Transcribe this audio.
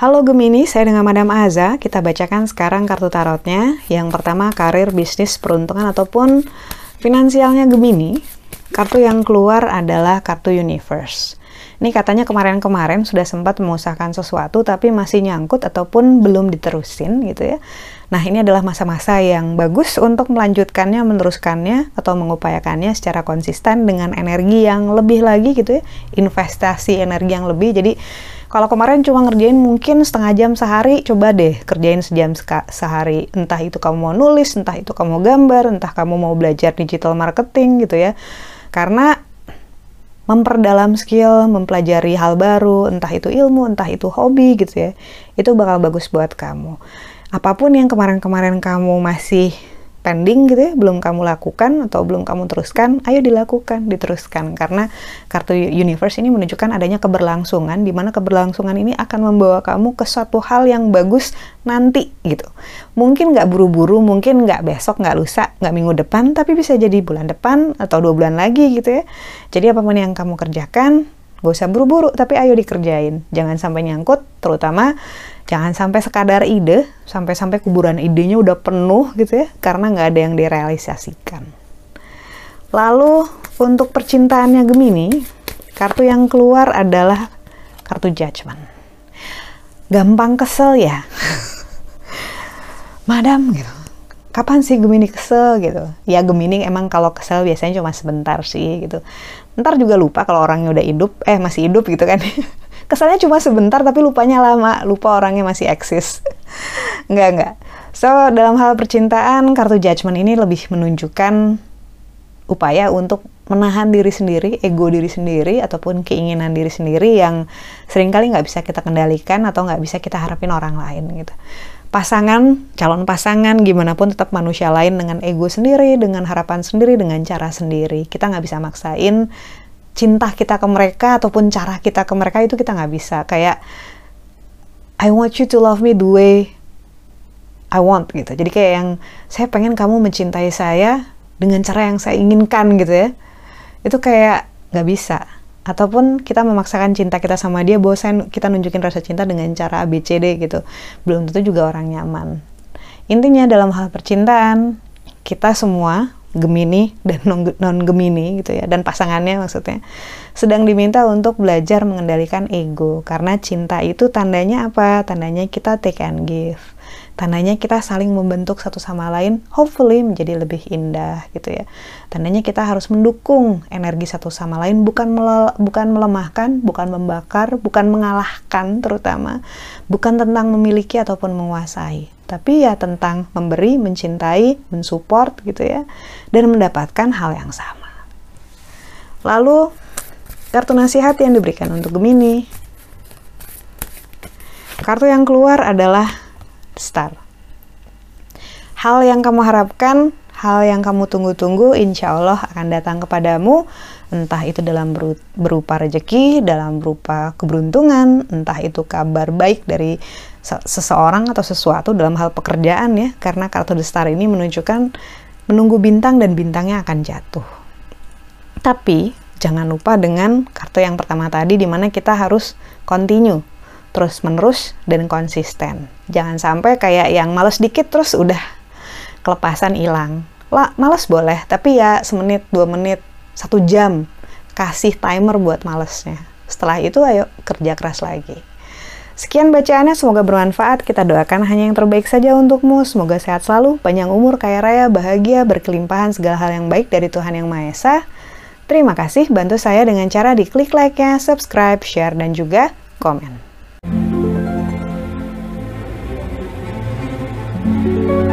Halo Gemini, saya dengan Madam Aza. Kita bacakan sekarang kartu tarotnya. Yang pertama karir, bisnis, peruntungan ataupun finansialnya Gemini. Kartu yang keluar adalah kartu Universe. Ini katanya kemarin-kemarin sudah sempat mengusahakan sesuatu tapi masih nyangkut ataupun belum diterusin gitu ya. Nah, ini adalah masa-masa yang bagus untuk melanjutkannya, meneruskannya atau mengupayakannya secara konsisten dengan energi yang lebih lagi gitu ya. Investasi energi yang lebih. Jadi kalau kemarin cuma ngerjain mungkin setengah jam sehari, coba deh kerjain sejam sehari. Entah itu kamu mau nulis, entah itu kamu mau gambar, entah kamu mau belajar digital marketing gitu ya. Karena memperdalam skill, mempelajari hal baru, entah itu ilmu, entah itu hobi gitu ya. Itu bakal bagus buat kamu. Apa pun yang kemarin-kemarin kamu masih pending gitu ya, belum kamu lakukan atau belum kamu teruskan, ayo dilakukan, diteruskan. Karena kartu universe ini menunjukkan adanya keberlangsungan, di mana keberlangsungan ini akan membawa kamu ke suatu hal yang bagus nanti gitu. Mungkin nggak buru-buru, mungkin nggak besok, nggak lusa, nggak minggu depan, tapi bisa jadi bulan depan atau dua bulan lagi gitu ya. Jadi apa pun yang kamu kerjakan, gak usah buru-buru, tapi ayo dikerjain. Jangan sampai nyangkut, terutama Jangan sampai sekadar ide, sampai-sampai kuburan idenya udah penuh gitu ya, karena nggak ada yang direalisasikan. Lalu untuk percintaannya Gemini, kartu yang keluar adalah kartu judgment. Gampang kesel ya. Madam gitu. Kapan sih Gemini kesel gitu? Ya Gemini emang kalau kesel biasanya cuma sebentar sih gitu. Ntar juga lupa kalau orangnya udah hidup, eh masih hidup gitu kan. kesannya cuma sebentar tapi lupanya lama lupa orangnya masih eksis nggak nggak so dalam hal percintaan kartu judgment ini lebih menunjukkan upaya untuk menahan diri sendiri, ego diri sendiri, ataupun keinginan diri sendiri yang sering kali nggak bisa kita kendalikan atau nggak bisa kita harapin orang lain gitu. Pasangan, calon pasangan, gimana pun tetap manusia lain dengan ego sendiri, dengan harapan sendiri, dengan cara sendiri. Kita nggak bisa maksain cinta kita ke mereka ataupun cara kita ke mereka itu kita nggak bisa. Kayak I want you to love me the way I want gitu. Jadi kayak yang saya pengen kamu mencintai saya dengan cara yang saya inginkan gitu ya. Itu kayak nggak bisa ataupun kita memaksakan cinta kita sama dia bosan kita nunjukin rasa cinta dengan cara ABCD gitu. Belum tentu juga orang nyaman. Intinya dalam hal percintaan kita semua Gemini dan non Gemini gitu ya dan pasangannya maksudnya sedang diminta untuk belajar mengendalikan ego. Karena cinta itu tandanya apa? Tandanya kita take and give tandanya kita saling membentuk satu sama lain hopefully menjadi lebih indah gitu ya tandanya kita harus mendukung energi satu sama lain bukan mele bukan melemahkan bukan membakar bukan mengalahkan terutama bukan tentang memiliki ataupun menguasai tapi ya tentang memberi, mencintai, mensupport gitu ya, dan mendapatkan hal yang sama. Lalu kartu nasihat yang diberikan untuk Gemini. Kartu yang keluar adalah Star. Hal yang kamu harapkan, hal yang kamu tunggu-tunggu, insya Allah akan datang kepadamu, entah itu dalam berupa rezeki, dalam berupa keberuntungan, entah itu kabar baik dari seseorang atau sesuatu dalam hal pekerjaan ya. Karena kartu the star ini menunjukkan menunggu bintang dan bintangnya akan jatuh. Tapi jangan lupa dengan kartu yang pertama tadi di mana kita harus continue terus menerus dan konsisten jangan sampai kayak yang males dikit terus udah kelepasan hilang lah males boleh tapi ya semenit dua menit satu jam kasih timer buat malesnya setelah itu ayo kerja keras lagi Sekian bacaannya, semoga bermanfaat. Kita doakan hanya yang terbaik saja untukmu. Semoga sehat selalu, panjang umur, kaya raya, bahagia, berkelimpahan segala hal yang baik dari Tuhan Yang Maha Esa. Terima kasih, bantu saya dengan cara diklik like-nya, subscribe, share, dan juga komen. Thank you.